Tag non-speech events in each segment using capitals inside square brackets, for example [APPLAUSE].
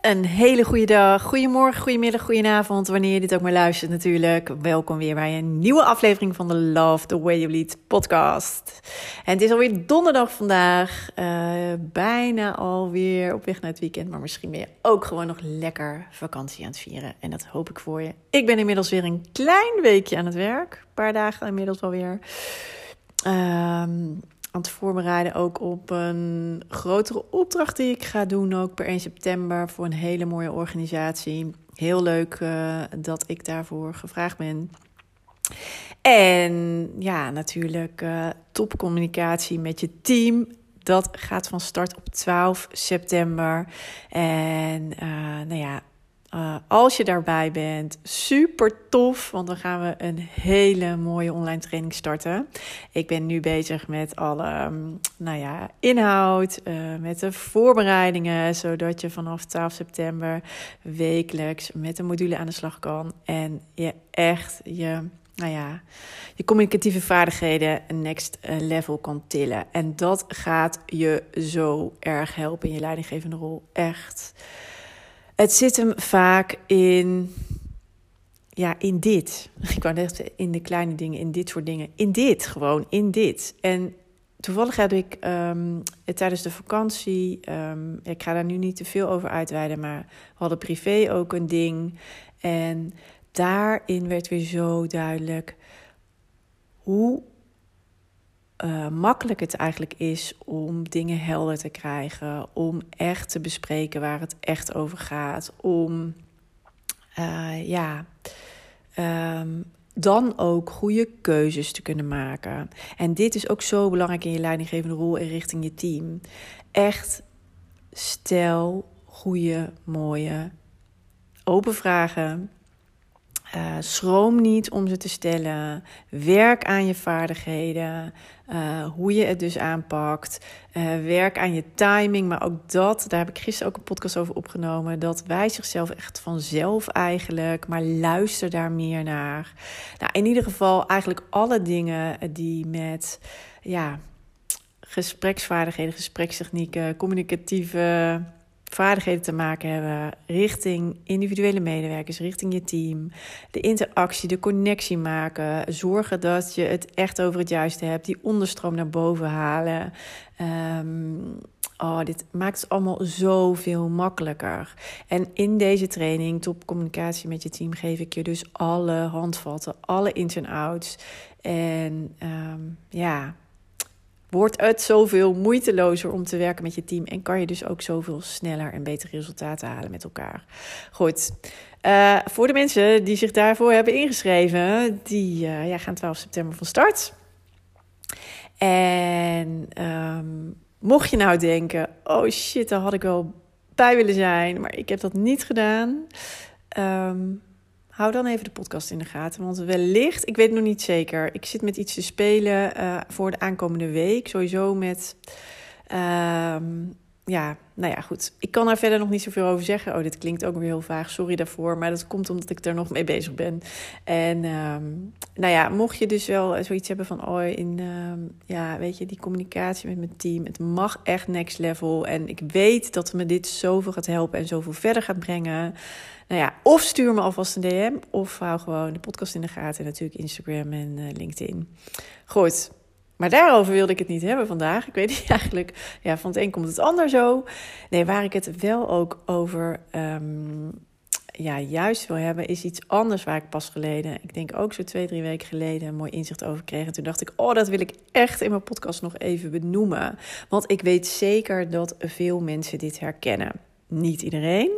Een hele goede dag, goedemorgen, goedemiddag, goedenavond, wanneer je dit ook maar luistert natuurlijk. Welkom weer bij een nieuwe aflevering van de Love the Way You Lead podcast. En het is alweer donderdag vandaag, uh, bijna alweer op weg naar het weekend, maar misschien ben je ook gewoon nog lekker vakantie aan het vieren. En dat hoop ik voor je. Ik ben inmiddels weer een klein weekje aan het werk, een paar dagen inmiddels alweer. Um, aan het voorbereiden ook op een grotere opdracht die ik ga doen, ook per 1 september, voor een hele mooie organisatie. Heel leuk uh, dat ik daarvoor gevraagd ben. En ja, natuurlijk uh, topcommunicatie met je team. Dat gaat van start op 12 september. En uh, nou ja, uh, als je daarbij bent, super tof, want dan gaan we een hele mooie online training starten. Ik ben nu bezig met alle um, nou ja, inhoud, uh, met de voorbereidingen, zodat je vanaf 12 september wekelijks met een module aan de slag kan en je echt je nou ja, je communicatieve vaardigheden next level kan tillen. En dat gaat je zo erg helpen in je leidinggevende rol. Echt. Het zit hem vaak in, ja, in dit. [LAUGHS] Ik wou net in de kleine dingen, in dit soort dingen. In dit, gewoon, in dit. En toevallig heb ik um, tijdens de vakantie, um, ik ga daar nu niet te veel over uitweiden, maar we hadden privé ook een ding. En daarin werd weer zo duidelijk hoe uh, makkelijk het eigenlijk is om dingen helder te krijgen, om echt te bespreken waar het echt over gaat, om uh, ja, um, dan ook goede keuzes te kunnen maken. En dit is ook zo belangrijk in je leidinggevende rol en richting je team. Echt stel goede, mooie, open vragen uh, schroom niet om ze te stellen. Werk aan je vaardigheden. Uh, hoe je het dus aanpakt. Uh, werk aan je timing. Maar ook dat, daar heb ik gisteren ook een podcast over opgenomen. Dat wijst zichzelf echt vanzelf eigenlijk. Maar luister daar meer naar. Nou, in ieder geval eigenlijk alle dingen die met ja, gespreksvaardigheden, gesprekstechnieken, communicatieve vaardigheden te maken hebben richting individuele medewerkers, richting je team. De interactie, de connectie maken. Zorgen dat je het echt over het juiste hebt. Die onderstroom naar boven halen. Um, oh, dit maakt het allemaal zoveel makkelijker. En in deze training, top communicatie met je team, geef ik je dus alle handvatten, alle ins en outs. En um, ja, wordt het zoveel moeitelozer om te werken met je team. En kan je dus ook zoveel sneller en betere resultaten halen met elkaar. Goed. Uh, voor de mensen die zich daarvoor hebben ingeschreven, die uh, ja, gaan 12 september van start. En um, mocht je nou denken: oh shit, daar had ik wel bij willen zijn, maar ik heb dat niet gedaan. Um, hou dan even de podcast in de gaten. Want wellicht, ik weet nog niet zeker. Ik zit met iets te spelen uh, voor de aankomende week. Sowieso met. Uh, ja, nou ja, goed. Ik kan daar verder nog niet zoveel over zeggen. Oh, dit klinkt ook weer heel vaag. Sorry daarvoor. Maar dat komt omdat ik er nog mee bezig ben. En um, nou ja, mocht je dus wel zoiets hebben van... oh, in, um, ja, weet je, die communicatie met mijn team... het mag echt next level. En ik weet dat me dit zoveel gaat helpen... en zoveel verder gaat brengen. Nou ja, of stuur me alvast een DM... of hou gewoon de podcast in de gaten. En natuurlijk Instagram en uh, LinkedIn. Goed, maar daarover wilde ik het niet hebben vandaag. Ik weet niet [LAUGHS] eigenlijk, ja, van het een komt het ander zo. Nee, waar ik het wel ook over um, ja, juist wil hebben, is iets anders waar ik pas geleden, ik denk ook zo twee, drie weken geleden, een mooi inzicht over kreeg. En toen dacht ik, oh, dat wil ik echt in mijn podcast nog even benoemen. Want ik weet zeker dat veel mensen dit herkennen. Niet iedereen,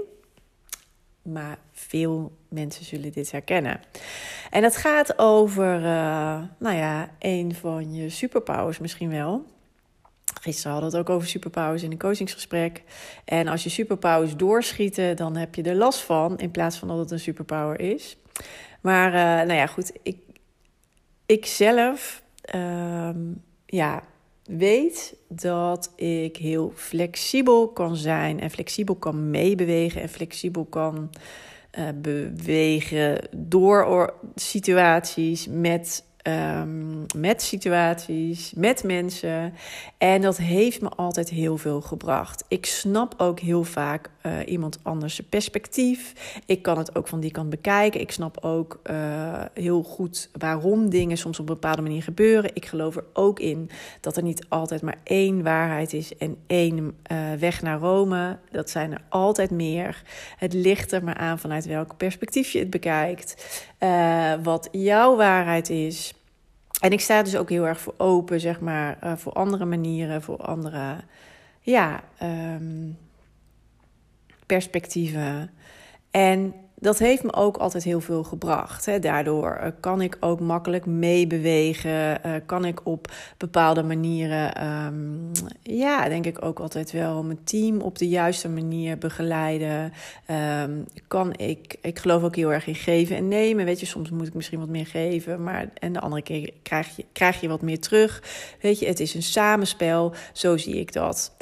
maar veel mensen zullen dit herkennen. En het gaat over, uh, nou ja, een van je superpowers misschien wel. Gisteren hadden we het ook over superpowers in een coachingsgesprek. En als je superpowers doorschieten, dan heb je er last van, in plaats van dat het een superpower is. Maar uh, nou ja, goed, ik, ik zelf uh, ja, weet dat ik heel flexibel kan zijn en flexibel kan meebewegen en flexibel kan uh, bewegen door situaties met um, met situaties, met mensen. En dat heeft me altijd heel veel gebracht. Ik snap ook heel vaak uh, iemand anders perspectief. Ik kan het ook van die kant bekijken. Ik snap ook uh, heel goed waarom dingen soms op een bepaalde manier gebeuren. Ik geloof er ook in dat er niet altijd maar één waarheid is en één uh, weg naar Rome. Dat zijn er altijd meer. Het ligt er maar aan vanuit welk perspectief je het bekijkt. wat jouw waarheid is. En ik sta dus ook heel erg voor open, zeg maar, voor andere manieren, voor andere ja, um, perspectieven. En dat heeft me ook altijd heel veel gebracht. Hè. Daardoor eh, kan ik ook makkelijk meebewegen. Uh, kan ik op bepaalde manieren, um, ja, denk ik ook altijd wel mijn team op de juiste manier begeleiden. Um, kan ik, ik geloof ook heel erg in geven en nemen. Weet je, soms moet ik misschien wat meer geven, maar en de andere keer krijg je, krijg je wat meer terug. Weet je, het is een samenspel. Zo zie ik dat.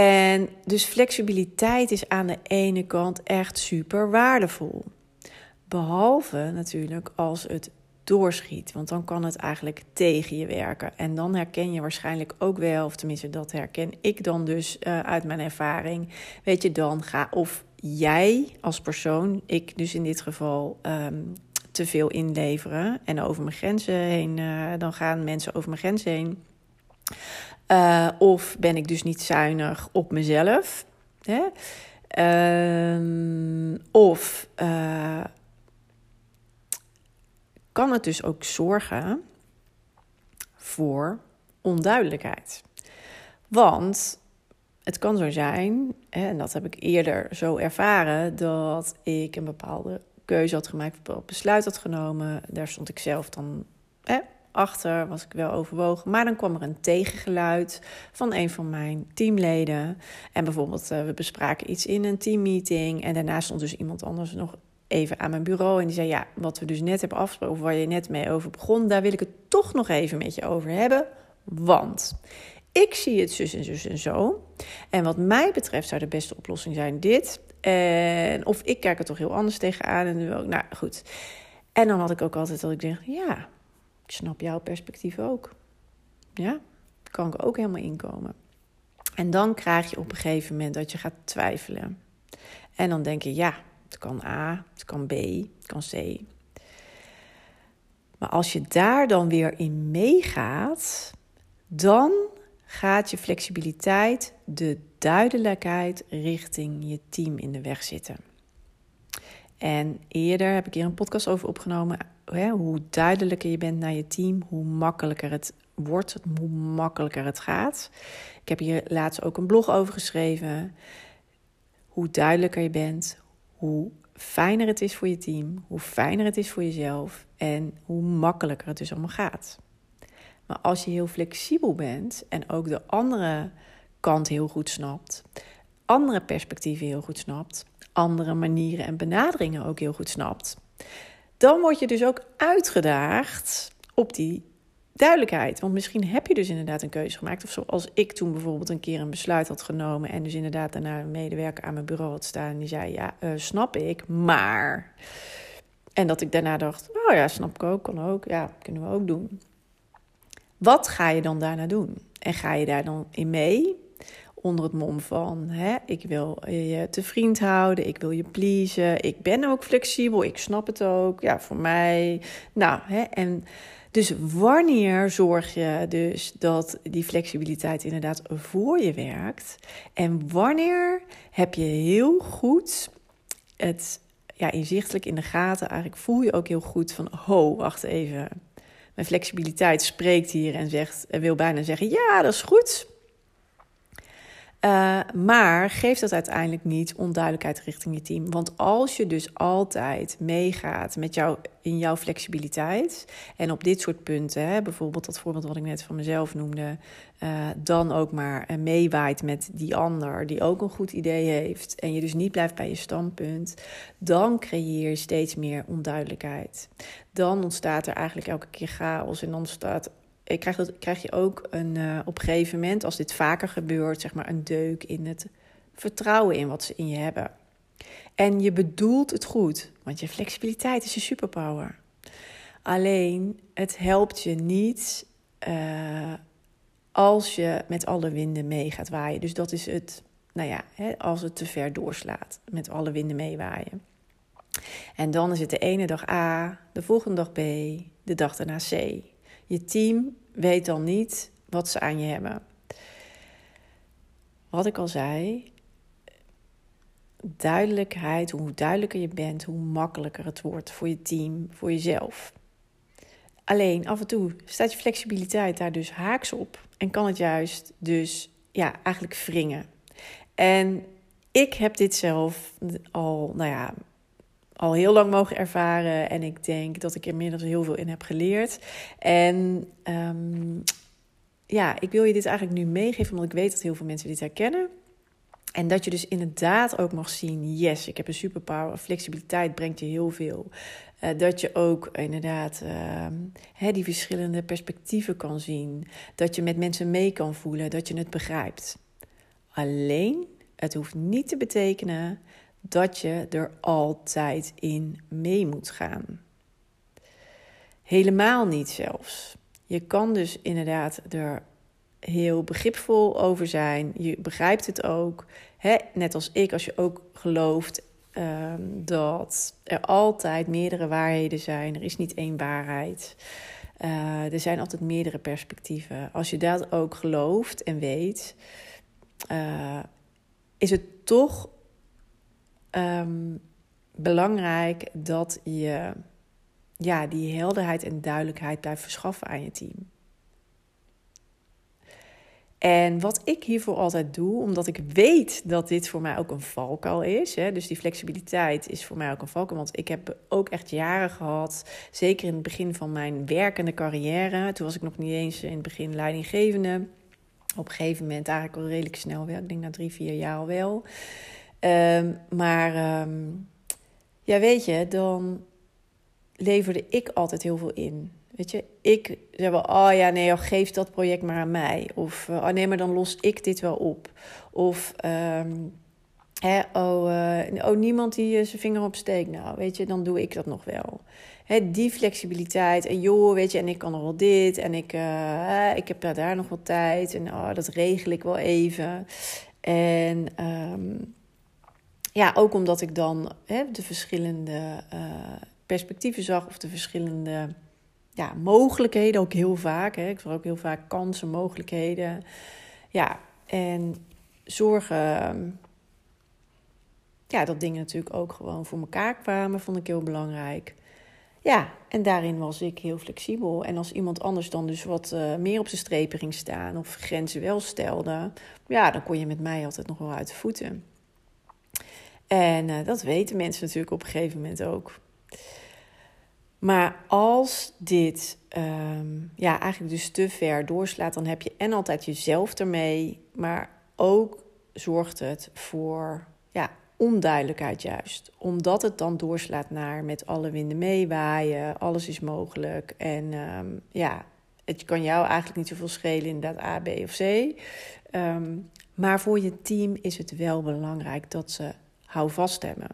En dus flexibiliteit is aan de ene kant echt super waardevol. Behalve natuurlijk als het doorschiet, want dan kan het eigenlijk tegen je werken. En dan herken je waarschijnlijk ook wel, of tenminste dat herken ik dan dus uh, uit mijn ervaring. Weet je, dan ga of jij als persoon, ik dus in dit geval, um, te veel inleveren en over mijn grenzen heen, uh, dan gaan mensen over mijn grenzen heen. Uh, of ben ik dus niet zuinig op mezelf? Hè? Uh, of uh, kan het dus ook zorgen voor onduidelijkheid? Want het kan zo zijn, en dat heb ik eerder zo ervaren, dat ik een bepaalde keuze had gemaakt, een bepaald besluit had genomen. Daar stond ik zelf dan hè, achter, was ik wel overwogen. Maar dan kwam er een tegengeluid van een van mijn teamleden. En bijvoorbeeld, uh, we bespraken iets in een teammeeting. En daarna stond dus iemand anders nog even aan mijn bureau. En die zei: Ja, wat we dus net hebben afgesproken, waar je net mee over begon, daar wil ik het toch nog even met je over hebben. Want ik zie het zus en zus en zo. En wat mij betreft zou de beste oplossing zijn dit. En of ik kijk er toch heel anders tegenaan. En dan, nou goed. En dan had ik ook altijd dat ik denk: Ja, ik snap jouw perspectief ook. Ja, kan ik ook helemaal inkomen. En dan krijg je op een gegeven moment dat je gaat twijfelen. En dan denk je, ja, het kan A, het kan B, het kan C. Maar als je daar dan weer in meegaat, dan gaat je flexibiliteit, de duidelijkheid richting je team in de weg zitten. En eerder heb ik hier een podcast over opgenomen. Hoe duidelijker je bent naar je team, hoe makkelijker het wordt, hoe makkelijker het gaat. Ik heb hier laatst ook een blog over geschreven. Hoe duidelijker je bent, hoe fijner het is voor je team, hoe fijner het is voor jezelf en hoe makkelijker het dus allemaal gaat. Maar als je heel flexibel bent en ook de andere kant heel goed snapt, andere perspectieven heel goed snapt, andere manieren en benaderingen ook heel goed snapt, dan word je dus ook uitgedaagd op die duidelijkheid. Want misschien heb je dus inderdaad een keuze gemaakt. Of zoals ik toen bijvoorbeeld een keer een besluit had genomen. En dus inderdaad daarna een medewerker aan mijn bureau had staan. En die zei: Ja, uh, snap ik, maar. En dat ik daarna dacht: Oh ja, snap ik ook, kan ook. Ja, kunnen we ook doen. Wat ga je dan daarna doen? En ga je daar dan in mee? Onder het mom van: hè, ik wil je te vriend houden, ik wil je pleasen, ik ben ook flexibel, ik snap het ook. Ja, voor mij. Nou, hè, en dus wanneer zorg je dus dat die flexibiliteit inderdaad voor je werkt? En wanneer heb je heel goed het ja, inzichtelijk in de gaten. Eigenlijk voel je ook heel goed van, ho, wacht even. Mijn flexibiliteit spreekt hier en zegt, en wil bijna zeggen, ja, dat is goed. Uh, maar geeft dat uiteindelijk niet onduidelijkheid richting je team. Want als je dus altijd meegaat met jou, in jouw flexibiliteit. En op dit soort punten, hè, bijvoorbeeld dat voorbeeld wat ik net van mezelf noemde. Uh, dan ook maar uh, meewaait met die ander die ook een goed idee heeft. En je dus niet blijft bij je standpunt. Dan creëer je steeds meer onduidelijkheid. Dan ontstaat er eigenlijk elke keer chaos. En dan staat ik krijg, dat, krijg je ook een, uh, op een gegeven moment, als dit vaker gebeurt, zeg maar een deuk in het vertrouwen in wat ze in je hebben. En je bedoelt het goed, want je flexibiliteit is je superpower. Alleen, het helpt je niet uh, als je met alle winden mee gaat waaien. Dus dat is het, nou ja, hè, als het te ver doorslaat, met alle winden meewaaien. En dan is het de ene dag A, de volgende dag B, de dag daarna C. Je team weet dan niet wat ze aan je hebben. Wat ik al zei, duidelijkheid, hoe duidelijker je bent, hoe makkelijker het wordt voor je team, voor jezelf. Alleen af en toe staat je flexibiliteit daar dus haaks op en kan het juist dus ja, eigenlijk wringen. En ik heb dit zelf al, nou ja, al heel lang mogen ervaren. En ik denk dat ik inmiddels heel veel in heb geleerd. En um, ja, ik wil je dit eigenlijk nu meegeven, omdat ik weet dat heel veel mensen dit herkennen. En dat je dus inderdaad ook mag zien: yes, ik heb een superpower. Flexibiliteit brengt je heel veel. Uh, dat je ook inderdaad uh, die verschillende perspectieven kan zien. Dat je met mensen mee kan voelen. Dat je het begrijpt. Alleen, het hoeft niet te betekenen dat je er altijd in mee moet gaan. Helemaal niet zelfs. Je kan dus inderdaad er heel begripvol over zijn. Je begrijpt het ook. Hè? Net als ik, als je ook gelooft um, dat er altijd meerdere waarheden zijn. Er is niet één waarheid. Uh, er zijn altijd meerdere perspectieven. Als je dat ook gelooft en weet, uh, is het toch um, belangrijk dat je ja, die helderheid en duidelijkheid blijft verschaffen aan je team. En wat ik hiervoor altijd doe, omdat ik weet dat dit voor mij ook een valkuil is. Hè, dus die flexibiliteit is voor mij ook een valkuil. Want ik heb ook echt jaren gehad, zeker in het begin van mijn werkende carrière. Toen was ik nog niet eens in het begin leidinggevende. Op een gegeven moment eigenlijk al redelijk snel wel. Ik denk na drie, vier jaar al wel. Um, maar um, ja, weet je, dan leverde ik altijd heel veel in. Weet je, ik zei wel, oh ja, nee, geef dat project maar aan mij. Of, oh nee, maar dan los ik dit wel op. Of, um, hè, oh, uh, oh, niemand die uh, zijn vinger opsteekt. Nou, weet je, dan doe ik dat nog wel. Hè, die flexibiliteit. En joh, weet je, en ik kan nog wel dit. En ik, ik heb daar nog wel tijd. En oh, dat regel ik wel even. En... Um, ja, ook omdat ik dan hè, de verschillende uh, perspectieven zag of de verschillende ja, mogelijkheden ook heel vaak. Hè. Ik zag ook heel vaak kansen, mogelijkheden. Ja, en zorgen ja, dat dingen natuurlijk ook gewoon voor elkaar kwamen, vond ik heel belangrijk. Ja, en daarin was ik heel flexibel. En als iemand anders dan dus wat uh, meer op zijn strepen ging staan of grenzen wel stelde, ja, dan kon je met mij altijd nog wel uit de voeten. En uh, dat weten mensen natuurlijk op een gegeven moment ook. Maar als dit um, ja, eigenlijk dus te ver doorslaat, dan heb je en altijd jezelf ermee, maar ook zorgt het voor ja, onduidelijkheid juist. Omdat het dan doorslaat naar met alle winden meewaaien, alles is mogelijk. En um, ja, het kan jou eigenlijk niet zoveel schelen, inderdaad A, B of C. Um, maar voor je team is het wel belangrijk dat ze hou vast hebben.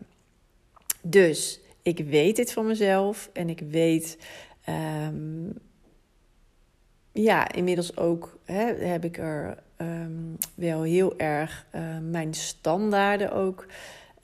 Dus ik weet dit van mezelf en ik weet, um, ja, inmiddels ook hè, heb ik er um, wel heel erg uh, mijn standaarden ook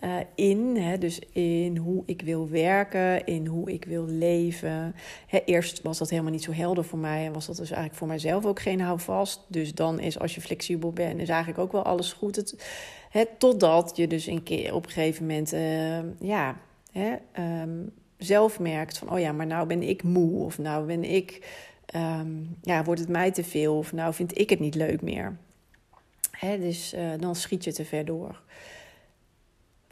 uh, in. Hè, dus in hoe ik wil werken, in hoe ik wil leven. Hè, eerst was dat helemaal niet zo helder voor mij en was dat dus eigenlijk voor mijzelf ook geen houvast. Dus dan is als je flexibel bent, is eigenlijk ook wel alles goed. Het, hè, totdat je dus een keer op een gegeven moment, uh, ja, hè, ehm, zelf merkt van, oh ja, maar nou ben ik moe of nou ben ik, ehm, ja, wordt het mij te veel of nou vind ik het niet leuk meer. Hè, dus uh, dan schiet je te ver door.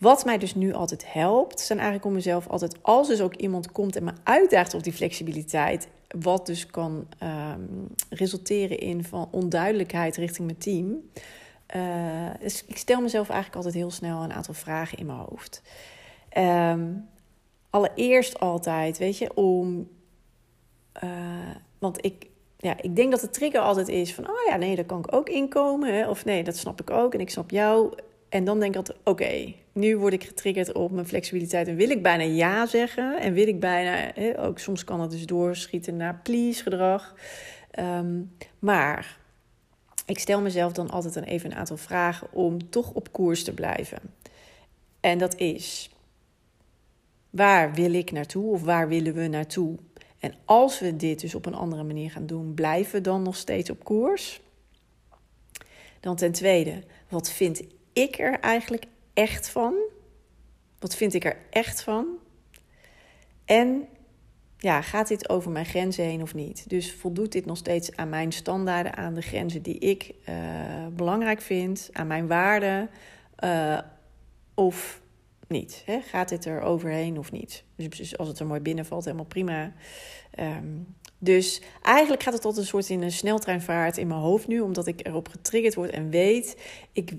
Wat mij dus nu altijd helpt, zijn eigenlijk om mezelf altijd, als dus ook iemand komt en me uitdaagt op die flexibiliteit, wat dus kan um, resulteren in van onduidelijkheid richting mijn team. Dus ik stel mezelf eigenlijk altijd heel snel een aantal vragen in mijn hoofd. Um, allereerst altijd, weet je, om. Uh, want ik, ja, ik denk dat de trigger altijd is van: oh ja, nee, daar kan ik ook inkomen. Hè? Of nee, dat snap ik ook en ik snap jou. En dan denk ik altijd: oké, nu word ik getriggerd op mijn flexibiliteit en wil ik bijna ja zeggen. En wil ik bijna, ook soms kan dat dus doorschieten naar please gedrag. Um, maar ik stel mezelf dan altijd een even een aantal vragen om toch op koers te blijven. En dat is: waar wil ik naartoe of waar willen we naartoe? En als we dit dus op een andere manier gaan doen, blijven we dan nog steeds op koers? Dan ten tweede, wat vind ik er eigenlijk echt van? Wat vind ik er echt van? En ja, gaat dit over mijn grenzen heen of niet? Dus voldoet dit nog steeds aan mijn standaarden, aan de grenzen die ik uh, belangrijk vind, aan mijn waarden? Uh, of niet? Hè? Gaat dit er overheen of niet? Dus als het er mooi binnenvalt, helemaal prima. Um, dus eigenlijk gaat het tot een soort in een sneltreinvaart in mijn hoofd nu, omdat ik erop getriggerd word en weet, ik,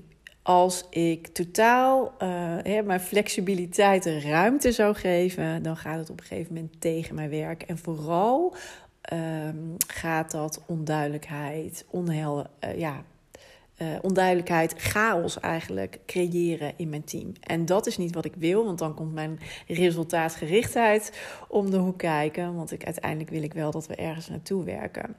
als ik totaal uh, mijn flexibiliteit ruimte zou geven, dan gaat het op een gegeven moment tegen mijn werk. En vooral um, gaat dat onduidelijkheid, onhel, uh, ja, uh, onduidelijkheid, chaos eigenlijk creëren in mijn team. En dat is niet wat ik wil, want dan komt mijn resultaatgerichtheid om de hoek kijken. Want ik, uiteindelijk wil ik wel dat we ergens naartoe werken.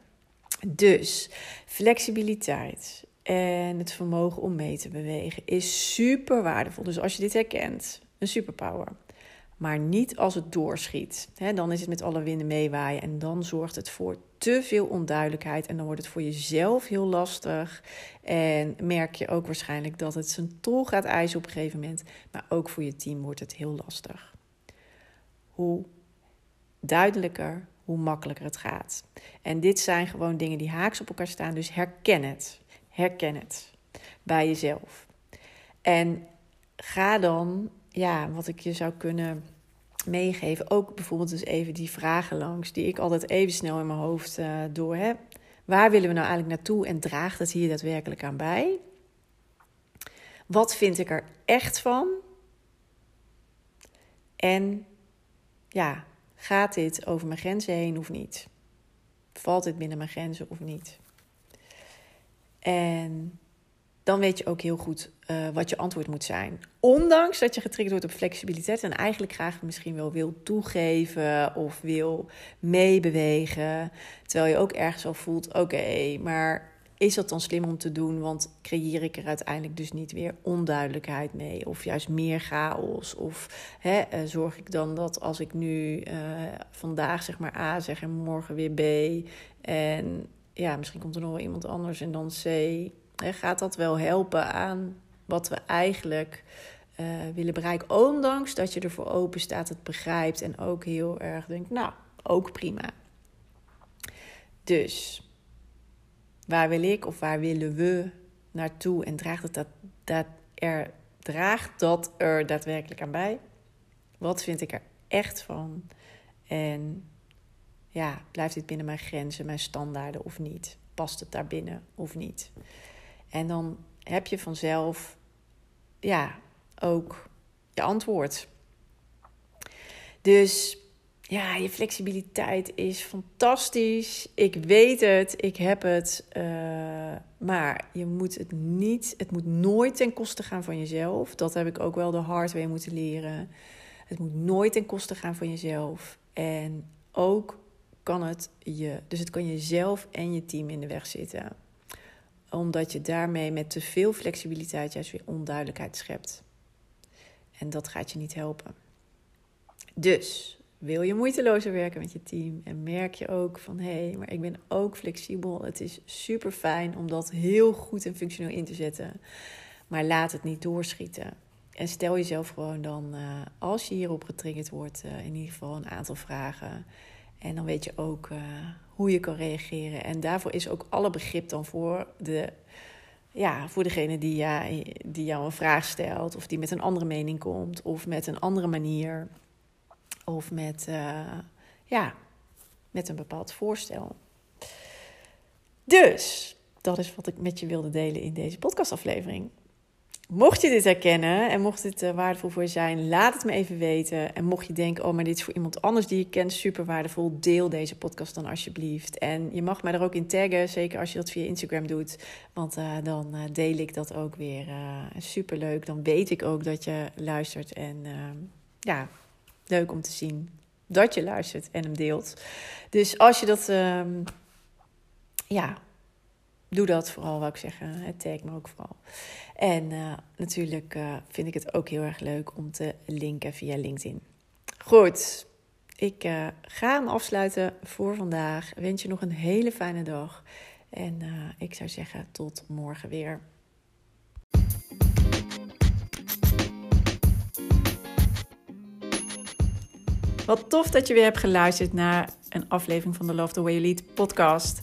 Dus flexibiliteit en het vermogen om mee te bewegen is super waardevol. Dus als je dit herkent, een superpower. Maar niet als het doorschiet. dan is het met alle winden meewaaien en dan zorgt het voor te veel onduidelijkheid en dan wordt het voor jezelf heel lastig. En merk je ook waarschijnlijk dat het zijn tol gaat eisen op een gegeven moment. Maar ook voor je team wordt het heel lastig. Hoe duidelijker, hoe makkelijker het gaat. En dit zijn gewoon dingen die haaks op elkaar staan, dus herken het. Herken het bij jezelf. En ga dan, ja, wat ik je zou kunnen meegeven, ook bijvoorbeeld dus even die vragen langs, die ik altijd even snel in mijn hoofd uh, door heb. Waar willen we nou eigenlijk naartoe en draagt het hier daadwerkelijk aan bij? Wat vind ik er echt van? En ja, gaat dit over mijn grenzen heen of niet? Valt dit binnen mijn grenzen of niet? En dan weet je ook heel goed uh, wat je antwoord moet zijn. Ondanks dat je getriggerd wordt op flexibiliteit en eigenlijk graag misschien wel wil toegeven of wil meebewegen. Terwijl je ook ergens al voelt: oké, maar is dat dan slim om te doen? Want creëer ik er uiteindelijk dus niet weer onduidelijkheid mee? Of juist meer chaos? Of hè, uh, zorg ik dan dat als ik nu uh, vandaag zeg maar A zeg en morgen weer B. En ja, misschien komt er nog wel iemand anders en dan C. Hè, gaat dat wel helpen aan wat we eigenlijk uh, willen bereiken? Ondanks dat je ervoor open staat, het begrijpt en ook heel erg denkt, nou, ook prima. Dus waar wil ik of waar willen we naartoe en draagt het dat, dat er, draagt dat er daadwerkelijk aan bij? Wat vind ik er echt van? En ja, blijft dit binnen mijn grenzen, mijn standaarden of niet? Past het daar binnen of niet? En dan heb je vanzelf, ja, ook je antwoord. Dus ja, je flexibiliteit is fantastisch. Ik weet het, ik heb het. Uh, maar je moet het niet, het moet nooit ten koste gaan van jezelf. Dat heb ik ook wel de hard way moeten leren. Het moet nooit ten koste gaan van jezelf. En ook kan het je, dus het kan jezelf en je team in de weg zitten. Omdat je daarmee met te veel flexibiliteit juist weer onduidelijkheid schept. En dat gaat je niet helpen. Dus wil je moeitelozer werken met je team en merk je ook van hé, hey, maar ik ben ook flexibel. Het is super fijn om dat heel goed en functioneel in te zetten. Maar laat het niet doorschieten. en stel jezelf gewoon dan, uh, als je hierop getriggerd wordt, uh, in ieder geval een aantal vragen. En dan weet je ook uh, hoe je kan reageren. En daarvoor is ook alle begrip dan voor, de, ja, voor degene die, ja, die jou een vraag stelt, of die met een andere mening komt, of met een andere manier, of met, ja, met een bepaald voorstel. Dus dat is wat ik met je wilde delen in deze podcastaflevering. Mocht je dit herkennen en mocht dit uh, waardevol voor je zijn, laat het me even weten. En mocht je denken, oh, maar dit is voor iemand anders die je kent, super waardevol, deel deze podcast dan alsjeblieft. En je mag mij er ook in taggen, zeker als je dat via Instagram doet, want uh, dan uh, deel ik dat ook weer. super leuk, dan weet ik ook dat je luistert. En ja, leuk om te zien dat je luistert en hem deelt. Dus als je dat, um, ja, doe dat vooral, wou ik zeggen. Het tag me ook vooral. En uh, natuurlijk uh, vind ik het ook heel erg leuk om te linken via LinkedIn. Goed, ik uh, ga hem afsluiten voor vandaag. Wens je nog een hele fijne dag. En ik zou zeggen, tot morgen weer. Wat tof dat je weer hebt geluisterd naar een aflevering van de Love the Way You Lead podcast.